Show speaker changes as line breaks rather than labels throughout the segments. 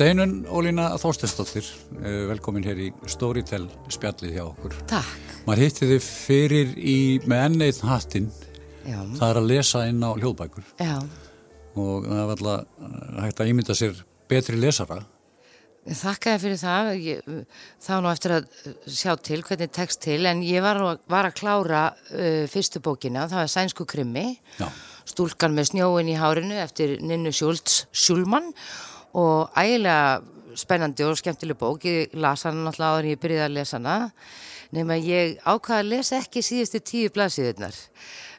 Steinun Ólína Þorstensdóttir, eh, velkomin hér í Storytel spjallið hjá okkur.
Takk.
Maður hitti þið fyrir í, með enn eitt hattin,
Já.
það er að lesa inn á hljóðbækur
Já.
og það er alltaf hægt að ímynda sér betri lesara.
Þakkaði fyrir það. Ég, var nú eftir að sjá til hvernig tekst til en ég var, var að klára uh, fyrstu bókina, það var Sænsku krimmi,
Já.
stúlkan með snjóin í hárinu eftir Ninnu Sjúlmann og ægilega spennandi og skemmtileg bók. Ég las hana náttúrulega áður en ég byrjaði að lesa hana nema ég ákvaði að lesa ekki síðustu tíu blaðsíðunar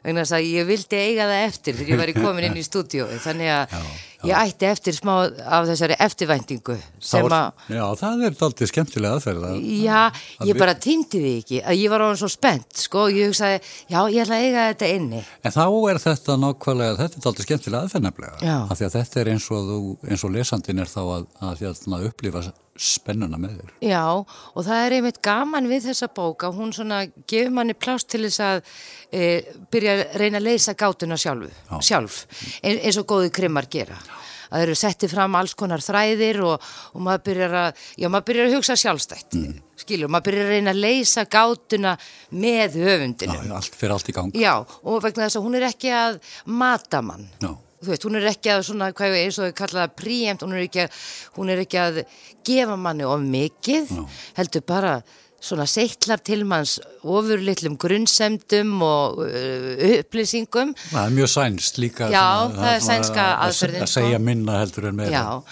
vegna þess að ég vildi eiga það eftir þegar ég var í komin inn í stúdíói þannig að ég ætti eftir smá af þessari eftirvæntingu að
var- Já, það er aldrei skemmtilega aðferð. að-
Já,
að
ég
vi-
bara týndi því ekki að ég var orðin svo spennt, sko, ég hugsaði já, ég ætla að eiga þetta inni
En þá er þetta nákvæmlega, þetta er aldrei skemmtilega aðferð nefnilega.
Já.
Af því að þetta er eins og, þú, eins og lesandin er þá að, að, að upplifa spennuna með þér.
Já, og það er einmitt gaman við þessa bók að hún svona gefur manni plást til þess að e, byrja að reyna að leysa gátuna sjálfu,
Já.
sjálf, ein, eins og góði krimmar gera. að þeir eru settið fram alls konar þræðir og, og maður byrjar að, já, maður byrjar að hugsa sjálfstætt, mm. skilur, maður byrjar að reyna að leysa gátuna með höfundinu.
Já, allt fyrir allt í gang.
Já, og vegna þess að hún er ekki að mata mann.
Já.
Þú veist, hún er ekki að svona, hvað eins og þau kalla það príemt, hún er ekki að, hún er ekki að gefa manni of mikið,
Já.
heldur bara svona seittlar til manns ofurlitlum grunnsemdum og uh, upplýsingum.
Það er mjög sænst líka.
Já,
svona-
það er sænska
að-
aðferðin,
Að segja
sko.
minna heldur en meira.
Já,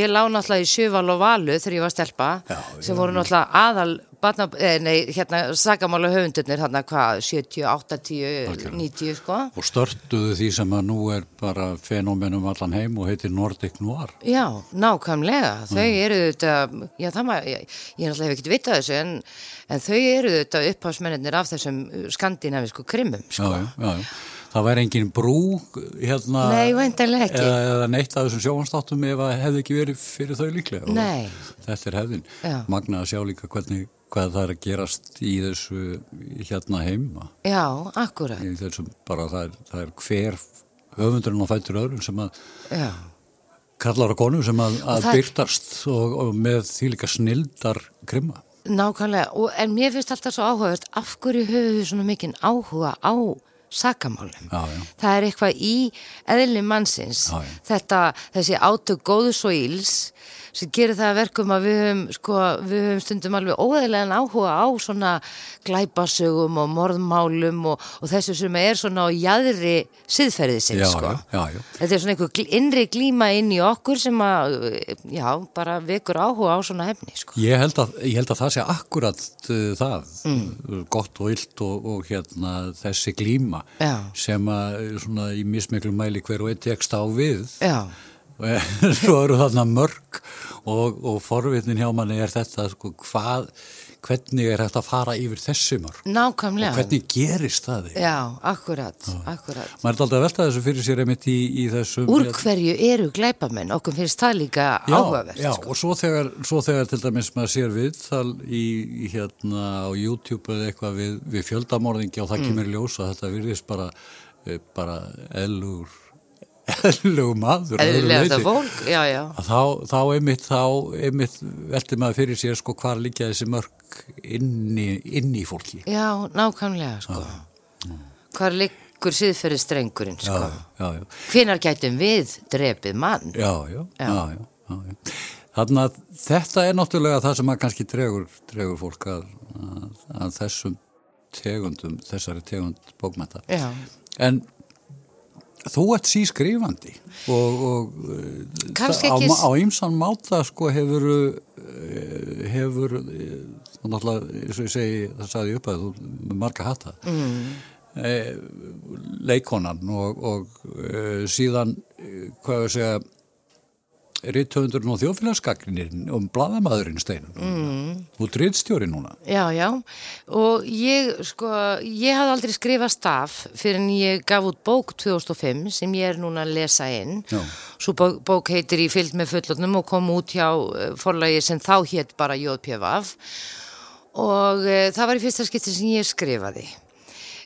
ég lá náttúrulega í Sjöval og Valu þegar ég var stelpa,
Já,
sem voru náttúrulega aðal, batna, eh, nei, hérna, sagamála höfundurnir, hérna, hvað, 70, 80, 90, sko.
Og störtuðu því sem að nú er bara fenómenum allan heim og heitir Nordic Noir.
Já, nákvæmlega. Þau
Mm.
eru þetta, já það maður, ég, ég náttúrulega hef ekkert vitað þessu en, en þau eru þetta upphásmennir af þessum skandinavisku krimmum,
Já,
sko.
já, já, já. Það væri engin brú hérna.
Nei.
Eða, eða neitt af þessum sjónstáttum ef að hefði ekki verið fyrir þau líklega. Og
Nei.
Þetta er hefðin.
Já.
Magna að sjá líka hvernig, hvað það er að gerast í þessu hérna heima.
Já, akkurat,
Í þessum bara það er, það er hver höfundurinn og fættur öðrum sem að
já.
kallar á konu sem að, að
það-
byrtast og, og með því líka snildar krimma.
Nákvæmlega, og, en mér finnst alltaf svo áhugavert, af hverju við svona mikinn áhuga á sakamálum?
Já, já.
Það er eitthvað í eðli mannsins,
Já,
þetta, þessi átök góðs og íls, sem gerir það að verkum að við höfum, sko, við höfum stundum alveg óeðlegan áhuga á svona glæpasögum og morðmálum og, og þessu sem er svona á jæðri siðferðisins, sko.
já, já, já.
Þetta er svona einhver innri glíma inn í okkur sem að, já, bara vekur áhuga á svona hefni, sko.
Ég held að, ég held að það sé akkurat uh, það, mm. gott og illt og, og hérna þessi glíma
Já.
sem að uh, svona í mismiklu mæli hver og einn tekst á við
Já.
svo eru þarna mörg og, og forvitnin hjá manni er þetta sko, hvað, hvernig er hægt að fara yfir þessi mörg
Nákvæmlega.
og hvernig gerist það þig?
Já, akkurat, akkurat.
Maður er alltaf að velta þessu fyrir sér einmitt í, í þessum
Úr hverju eru glæpamenn? Okkur finnst það líka áhugavert.
já
sko.
og svo þegar, svo þegar til dæmis maður sér viðtal í, í hérna á YouTube eða eitthvað við, við fjöldamorðingi og það kemur í ljós að þetta virðist bara, eh, bara eðlugur, eðlugur maður.
Eðlilega fólk, já, já.
Þá, þá einmitt, þá einmitt velti maður fyrir sér sko hvar líka þessi mörg inni, inni í fólki.
Já, nákvæmlega, sko. Hvar liggur siðferði strengurinn, sko?
Já, já, já.
Hvenar gætum við drepið mann?
Já, já, já, já, já, já. Þannig að þetta er náttúrulega það sem að kannski dregur, dregur fólk að, að, að þessum tegundum, þessari tegund bókmænta.
Já.
En þú ert sískrifandi og, og uh,
Kannski
á, ýmsan máta sko hefur hefur uh, þú náttúrulega, eins og ég segi það sagði ég upp að þú með marga hata mm. leikonan og, og uh, síðan hvað að segja rittöfundurinn og þjóðfélagsgagnininn um bladamæðurinn steinun mm. Og drittstjóri núna
Já, já, og ég, sko, ég hafði aldrei skrifað staf fyrir en ég gaf út bók 2005 sem ég er núna að lesa inn.
Já.
Svo bók, bók heitir í fyllt með fullotnum og kom út hjá eh, forlagi sem þá hétt bara JPVAF og e, það var í fyrsta skipti sem ég skrifaði.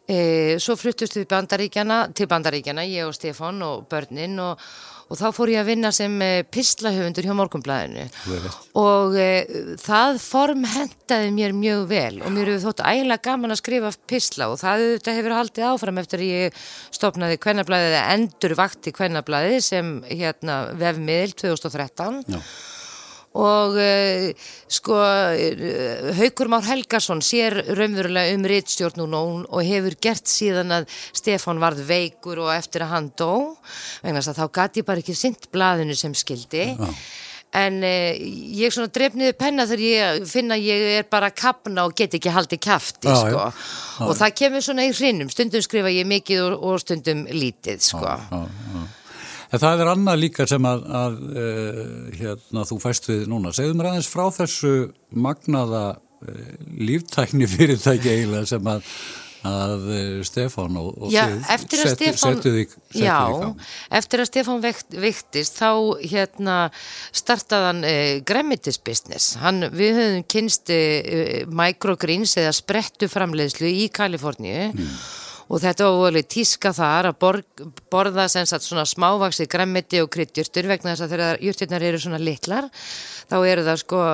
E, svo fluttust við bandaríkjana, til bandaríkjana, ég og Stefán og börnin og, og þá fór ég að vinna sem e, pislahöfundur hjá Morgonblæðinu og e, það form hendaði mér mjög vel og mér hefur þótt ægilega gaman að skrifa pisla og það hefur haldið áfram eftir ég stopnaði kvennablaðið eða endur vakti kvennablaðið sem hérna vefmiðil 2013 Já og uh, sko uh, Haugur Már Helgason sér raunverulega um rittstjórn núna og hefur gert síðan að Stefan varð veikur og eftir að hann dó vegna þess að þá gæti ég bara ekki synd blaðinu sem skildi ja. en uh, ég svona drefniði penna þegar ég finna ég er bara kapna og get ekki haldið kæfti ja, sko. ja. og það kemur svona í hrinnum stundum skrifa ég mikið og, og stundum lítið sko
En það er annað líka sem að, að uh, hérna, þú fæst við núna. Segðu mér aðeins frá þessu magnaða uh, líftækni fyrirtæki eiginlega sem að, að uh, Stefán og, og
já, þið settu
þig á.
Eftir að Stefán vekt, vektist þá hérna, startaðan græmitisbusiness. Við höfum kynst microgreens eða sprettu framleiðslu í Kaliforníu mm og þetta var alveg tíska þar að borg, borða sagt, svona smávaksið græmiti og kryddjurtur vegna þess að þegar jurturnar eru svona litlar þá eru það sko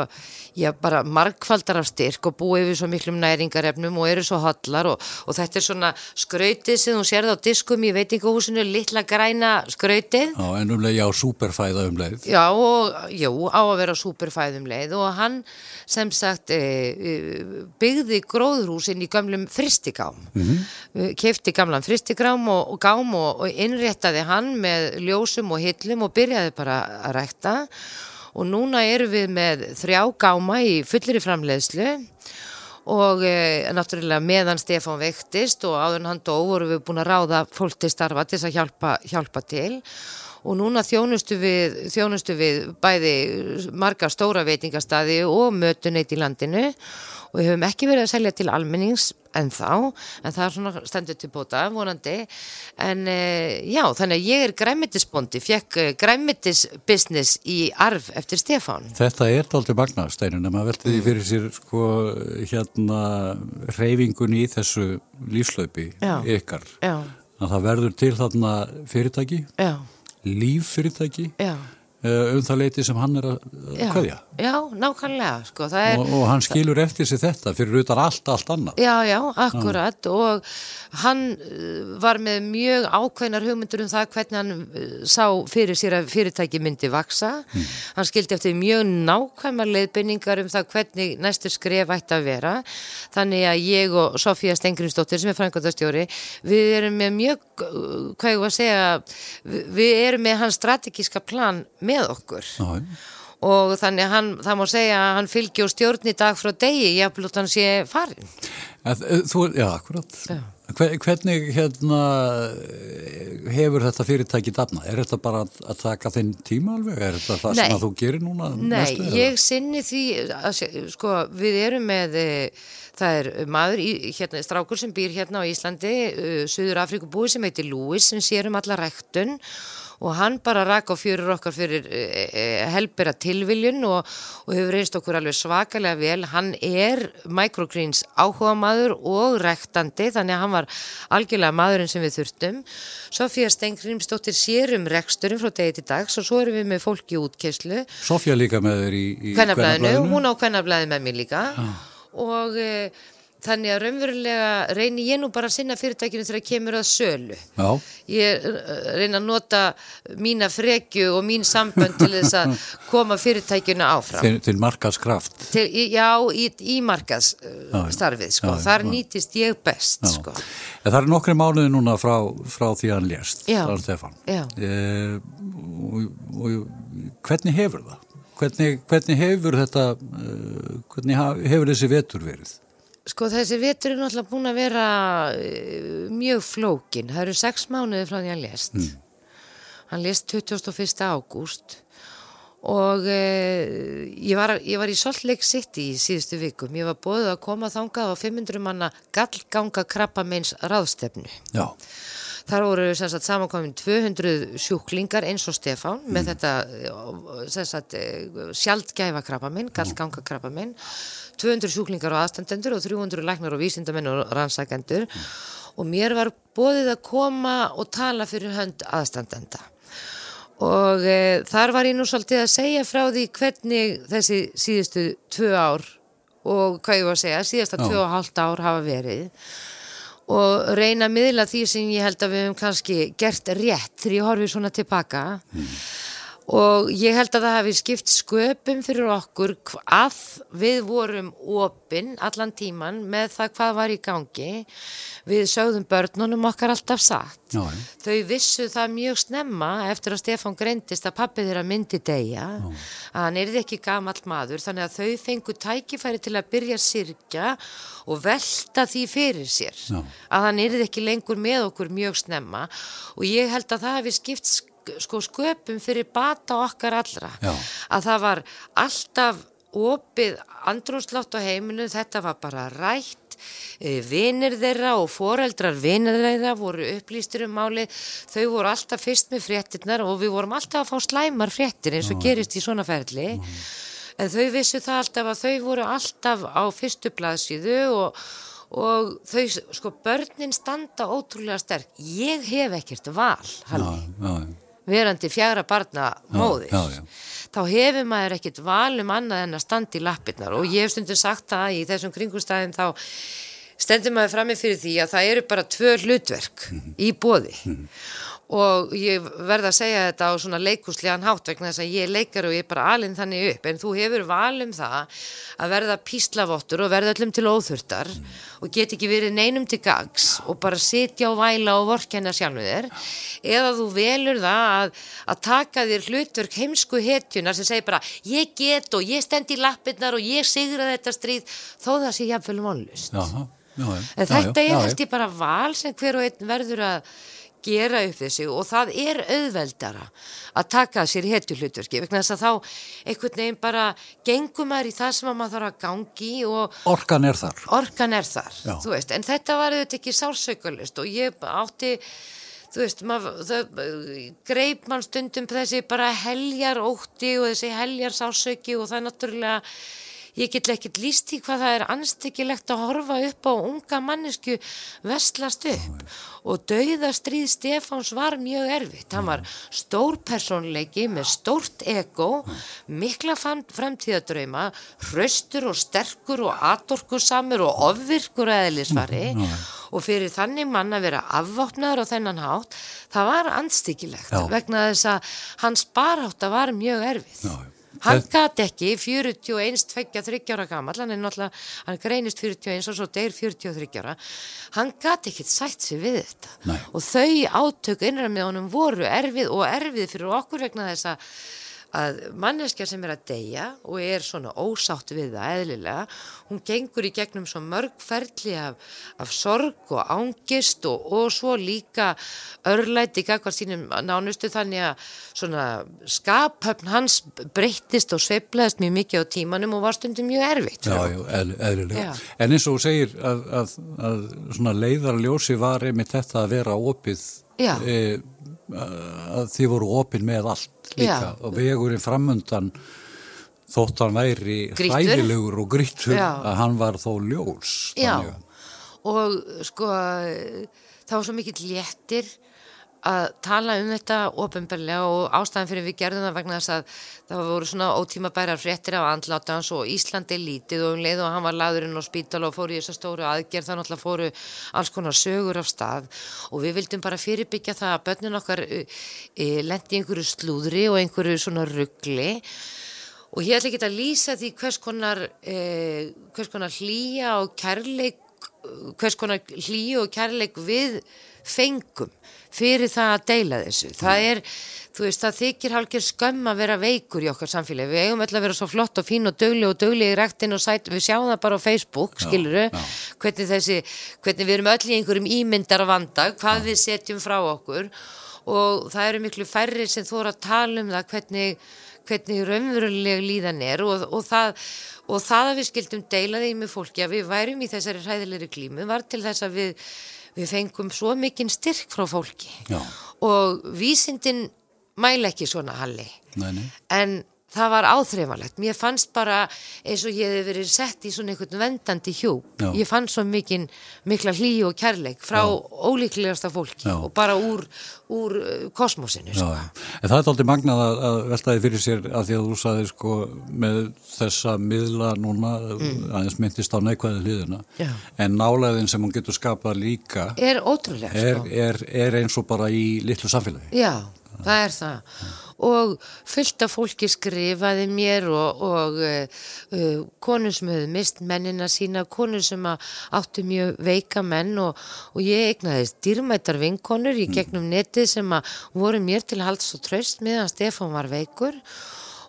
já, bara markfaldar af styrk og búið við svo miklum næringarefnum og eru svo hotlar og, og þetta er svona skrautið sem þú sérði á diskum í veitingahúsinu, litla græna skrautið.
Já, en umleið já, superfæða umleið.
Já, og, jú, á að vera superfæða umleið og hann sem sagt e, e, byggði gróðrúsin í gamlum fristigám, mm -hmm. Kefti gamlan fristigrám og, og gám og innréttaði hann með ljósum og hillum og byrjaði bara að rækta. Og og núna eru við með þrjá gáma í fullir framleiðslu. Og e, náttúrulega meðan Stefán vektist og áður hann dó voru við búin að ráða fólk til starfa til þess að hjálpa, hjálpa til og núna þjónustu við, þjónustu við bæði marga stóra veitingastadi og mötuneit í landinu og við höfum ekki verið að selja til almennings en þá, en það er svona stendur til bóta, vonandi en e, já, þannig að ég er græmitisbondi, fekk e, græmitisbusiness í arf eftir Stefán
Þetta er aldrei magnasteinin en maður veldi því fyrir sér sko hérna reyfingun í þessu lífslaupi já. ykkar já. að það verður til þarna fyrirtæki já. Líffyrirtæki. Já um það leiti sem hann er að hvaðja.
Já, nákvæmlega sko,
er, og, og hann skilur eftir sig þetta fyrir utan allt, allt annað.
Já, já, akkurat já. og hann eh, var með mjög ákveðnar hugmyndur um það hvernig hann eh, sá fyrir sér að fyrirtæki myndi vaksa. Mm. Hann skildi eftir mjög nákvæmar leiðbynningar um það hvernig næstu skref ætti að vera. Þannig að ég og Sofía Stengriðsdóttir sem er frangandastjóri, við erum með mjög, hvað ég var að segja, við erum með hans strategíska plan með með okkur Æ. og þannig hann, það má segja að hann fylgi og stjórn í dag frá degi, haf blútt hann sé farin
Þú, já, akkurat já. Hvernig hérna hefur þetta fyrirtæki dafna? Er þetta bara að taka þinn tíma alveg? Er þetta það Nei. sem að þú gerir núna?
Nei, næstu, ég sinni því að, sko, við erum með eh, það er maður, í, hérna, strákur sem býr hérna á Íslandi, uh, Suður Afrikubúi sem heitir Lewis sem sér um alla rektun og hann bara rak á fjörur okkar fyrir e, e, helbera tilviljun og, og hefur reynst okkur alveg svakalega vel. Hann er microgreens áhuga maður og rektandi þannig að hann var algjörlega maðurinn sem við þurftum. Sofía Stengrimsdóttir sér um reksturinn frá degi til dags og svo erum við með fólki útkerslu.
Sofía líka með þér í,
í kvennablaðinu? Hún á kvennablaði með mér líka ah. og... Þannig að raunverulega reynir ég nú bara að sinna fyrirtækinu þegar það kemur að sölu. Já. Ég uh, reyna að nota mína frekju og mín sambönd til þess að koma fyrirtækinu áfram.
Til, til markaðskraft?
Til, já, í, í markaðsstarfið, sko. Þar já. nýtist ég best, sko.
Það er nokkri mánuði núna frá, frá því að hann. E, og, og hvernig hefur það? Hvernig, hvernig hefur þetta, uh, hvernig hefur þessi vetur verið?
Sko þessi vetur er náttúrulega búin að vera uh, mjög flókin. Það eru sex mánuði frá því hann lest. Mm. Hann lest 21. ágúst og uh, ég, var, ég var í Salt Lake City í síðustu vikum. Ég var bóðið að koma þangað á 500 manna gallganga krabbameins ráðstefnu. Já. Þar voru samankomin 200 sjúklingar eins og Stefán mm. með þetta sagt, sjaldgæfa krabbaminn, gallganga krabbaminn 200 sjúklingar og aðstandendur og 300 læknar og vísindamenn og rannsækendur mm. og mér var bóðið að koma og tala fyrir hönd aðstandenda. Og e, þar var ég nú svolítið að segja frá því hvernig þessi síðustu tvö ár og hvað ég var að segja, síðasta tvö og hálft ár hafa verið og reyna að miðla því sem ég held að við hefum kannski gert rétt þegar ég horfið svona tilbaka. mm og ég held að það hefði skipt sköpum fyrir okkur að við vorum opinn allan tíman með það hvað var í gangi. Við sögðum börnunum okkar alltaf satt. Já, þau vissu það mjög snemma eftir að Stefán greindist að pappið þeirra myndi degja Já. að hann erði ekki gamall maður þannig að þau fengu tækifæri til að byrja sirkja og velta því fyrir sér. Já. að hann erði ekki lengur með okkur mjög snemma. Og ég held að það hefði skipt sköpum sko sköpum fyrir bata okkar allra. Já. að það var alltaf opið andrúnslátt á heiminu þetta var bara rætt. E, vinir þeirra og foreldrar vinir þeirra voru upplýstur um máli þau voru alltaf fyrst með fréttinnar og við vorum alltaf að fá slæmar fréttir eins og gerist í svona ferli. En þau vissu það alltaf að þau voru alltaf á fyrstu blaðsíðu og og þau, sko, börnin standa ótrúlega sterk. Ég hef ekkert val, Halli. Verandi fjara barna móðis þá hefur maður ekkit valum annað en að standa í lappirnar. Og ég hef stundur sagt það í þessum kringustæðin þá stendur maður fram með fyrir því að það eru bara tvö hlutverk mm -hmm. í bóði mm -hmm og ég verða að segja þetta á svona leikuslegan hátt vegna þess að ég leikar og ég er bara alinn þannig upp. En þú hefur valum það að verða píslavottur og verða öllum til óþurftar mm. og get ekki verið neinum til gags og bara sitja og væla og vorkenna sjálfur þér. Eða þú velur það að, að taka þér hlutverk heimsku hetjunar sem segir bara ég get og ég stend í lappirnar og ég sigra þetta stríð þó það sé jáfnvel vonlust en þetta er eftir bara val sem hver og einn verður að gera upp þessu og það er auðveldara að taka sér hetju hlutverki vegna þess að þá einhvern veginn bara gengum maður í það sem maður þarf að gangi og
orkan er þar.
Orkan er þar, veist, en þetta var auðvitað ekki sársaukalist og ég átti þú veist, maður, það greip mann stundum þessi bara heljar ótti og þessi heljar sársauki og það er náttúrulega ég get ekkert líst í hvað það er anstekilegt að horfa upp á unga mannesku vestlast upp. Og dauðastrýð Stefáns var mjög erfitt, hann var stór personleiki með stórt ego, mikla framtíðadrauma, hraustur og sterkur og atorkusamur og ofvirkur eðlisvari og fyrir þannig mann að vera afvopnaður á þennan hátt, það var anstekilegt vegna þess að hans baráta var mjög erfið. Já, Hann gæti ekki 41, 23 ára gammal, hann er náttúrulega, hann greinist 41 og svo deyr 43 ára, hann gæti ekki sætt sér við þetta Nei. og þau átök innræð með honum voru erfið og erfið fyrir okkur vegna þess að að manneskja sem er að deyja og er svona ósátt við það eðlilega, hún gengur í gegnum svo mörgferðli af, af sorg og ángist og, og svo líka örlæti gagvar sínum nánustu þannig að svona skaphöfn hans breyttist og sveiflaðist mjög mikið á tímanum og var stundum mjög erfitt.
Já, já, eðlilega. Já. En eins og segir að, að, að svona leiðarljósi var einmitt þetta að vera opið e, að þið voru opið með allt líka. Já. og vegurinn framundan þótt hann væri hræðilegur og grittur að hann var þó ljós
Já, og sko það var svo mikill léttir að tala um þetta ofinbarlega og ástæðan fyrir við gerðum það vegna þess að það voru svona ótíma bærar fréttir af andlátans og Íslandi lítið og um leið og hann var laðurinn á spítal og fór í þessa stóru aðgerð þannig að fóru alls konar sögur af stað. Og við vildum bara fyrirbyggja það að börnin okkar e, e, lendi einhverju slúðri og einhverju svona ruggli og ég ætla ekki að lýsa því hvers konar, e, hvers konar hlýja og kærleik hvers konar hlýju og kærleik við fengum fyrir það að deila þessu. Það er, þú veist, það þykir hálfgeir skömm að vera veikur í okkar samfélagi. Við eigum öll að vera svo flott og fín og dögli og dögli í rektin og sætum, við sjáum það bara á Facebook, skiluru, hvernig þessi, hvernig við erum öll í einhverjum ímyndar að vanda, hvað já. við setjum frá okkur og það eru miklu færri sem þú eru að tala um það hvernig, hvernig raunveruleg líðan er og, og það og það að við skildum deila því með fólki að við værum í þessari hræðilegri klímu var til þess að við við fengum svo mikinn styrk frá fólki Já. og vísindin mæla ekki svona halli nei, nei. en það var áþreifalegt. Mér fannst bara eins og ég hef verið sett í svona einhvern vendandi hjú.
Já.
Ég fann svo mikinn, mikla hlý og kærleik frá ólíklegasta fólki
Já.
og bara úr, úr uh, kosmosinu, sko.
En það er aldrei magnað að, að veltaði fyrir sér að því að þú saði sko með þessa miðla núna aðeins myndist á neikvæði hliðina
Mm. Já.
en nálæðin sem hún getur skapað líka
Er ótrúlega,
er,
sko.
er, er eins og bara í litlu samfélagi.
Já, það er það. Og fullt af fólki skrifaði mér og, og uh, uh, konur sem hefði mist mennina sína, konur sem áttu mjög veika menn og, og ég eignaðist dýrmættar vinkonur í gegnum netið sem voru mér til halds og tröst meðan Stefán var veikur.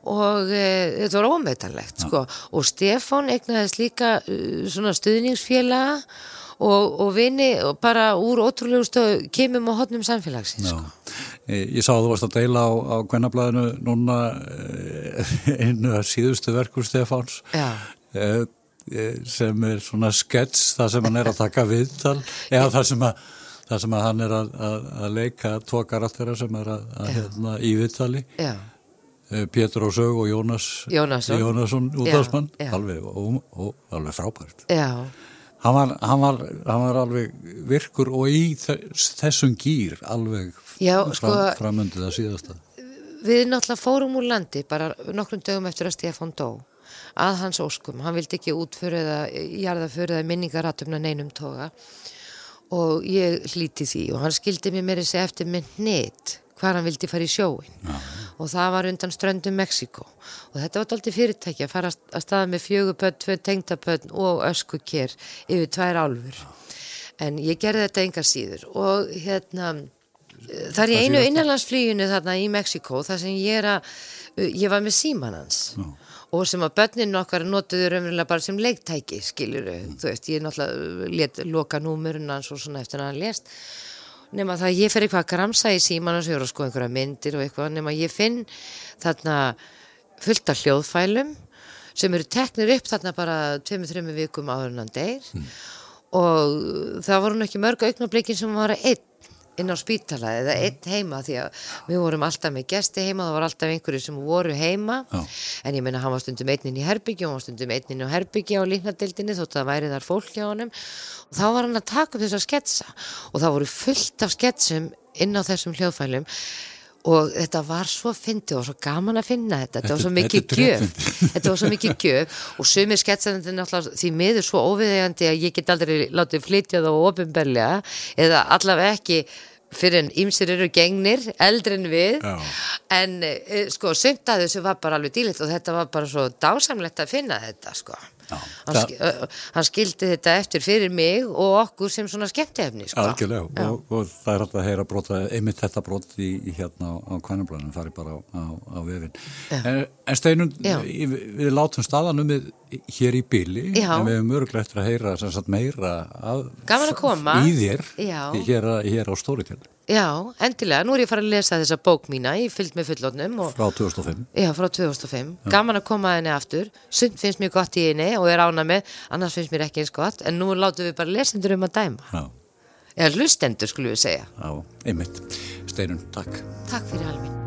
Og e, þetta var ómetanlegt sko. Og Stefán eignaðist líka uh, svona stuðningsfélaga og, og vini bara úr ótrúlegustu kemum og hotnum samfélagsins sko.
Eh, Ég sá að þú varst að deila á, á Gwennablaðinu núna eh, einu síðustu verkur Stefáns
Já.
eh, sem er svona skets það sem hann er að taka viðtal eða það sem að Það sem að hann er að, að, að leika tvo karaktera sem er að, að hérna, í viðtali,
Já,
Pétur og Sög og Jónas
Jónasson.
Jónasson útdagsmann, alveg, alveg frábært.
já,
Hann var, hann, var, hann var alveg virkur og í þess, þessum gýr alveg
Já,
fram,
sko-
framöndið að síðasta.
við náttúrulega fórum úr landi bara nokkrum dögum eftir að Stefán dó að hans óskum, hann vildi ekki útföru eða jarðaföru eða minningaratumna neinum toga. Og ég hlíti því og hann skildi mér meira segja eftir með hnit hvar hann vildi fara í sjóin og það var undan ströndum Mexiko og þetta var aldrei fyrirtæki að fara að staða með fjögupöld, tvö tengdapöld og öskukér yfir tvær álfur. En ég gerði þetta engar síður og hérna Það er í einu innanlandsflýjunu þarna í Mexiko þar sem ég er að, ég var með síman hans. Og sem að börnin okkar notuðu raunverulega bara sem leiktæki, skilur þú veist, ég náttúrulega let loka númurinn hans og svona eftir að hann lést nema það að ég fer eitthvað að gramsa í síman og að sko einhverja myndir og eitthvað. Nema ég finn þarna fullt af hljóðfælum sem eru teknir upp þarna bara tveimur, þreimur vikum áður en hann deyr. Og það voru ekki mörg augnablikin sem var einn inn á spítala eða einn heima því að við vorum alltaf með gesti heima það var alltaf einhverju sem voru heima.
Já.
en ég meina hann var stundum einnin í herbyggju og hann var stundum einnin á herbyggju á líknadeildinni þótt að það væri þar fólk hjá honum. Og þá var hann að taka upp þess að sketsa. Og það voru fullt af sketsum inn á þessum hljóðfælum og þetta var svo fyndi og svo gaman að finna þetta, þetta var svo mikið gjöf. þetta var svo mikið gjöf. Og sumir sketsandi náttúrulega því miður svo óviðegandi að ég get aldrei látið flytja það ofinberlega eða allavega ekki fyrir en ýmsir eru gengnir eldri en við.
Já.
en e, sko sumt að þessu var bara alveg dýlitt og þetta var bara svo dásamlegt að finna þetta sko. Hann,
Það-
skildi þetta eftir fyrir mig og okkur sem svona skemmtefni sko.
Algjörlega
Já.
og, og það er hægt að heyra brota, einmitt þetta brot í, í hérna á, á kvænublanum, fari bara á, á, á vefin. En, en Steinun,
Já.
í- við látum staðanum við hér í byli, en við hefum örglega eftir að heyra sagt, meira
að
í þér hér, hér á Storytel
Já, endilega, nú er ég að fara að lesa þessa bók mína ég fyllt með fullotnum og
frá 2005.
Já, frá 2005. Gaman að koma að henni aftur. Sund finnst mér gott í henni og er ána með, annars finnst mér ekki eins gott, en nú látum við bara lesendur um að dæma.
Já,
Eða hlustendur, skulum við segja.
á, einmitt. Steinun, takk.
Takk fyrir alveg.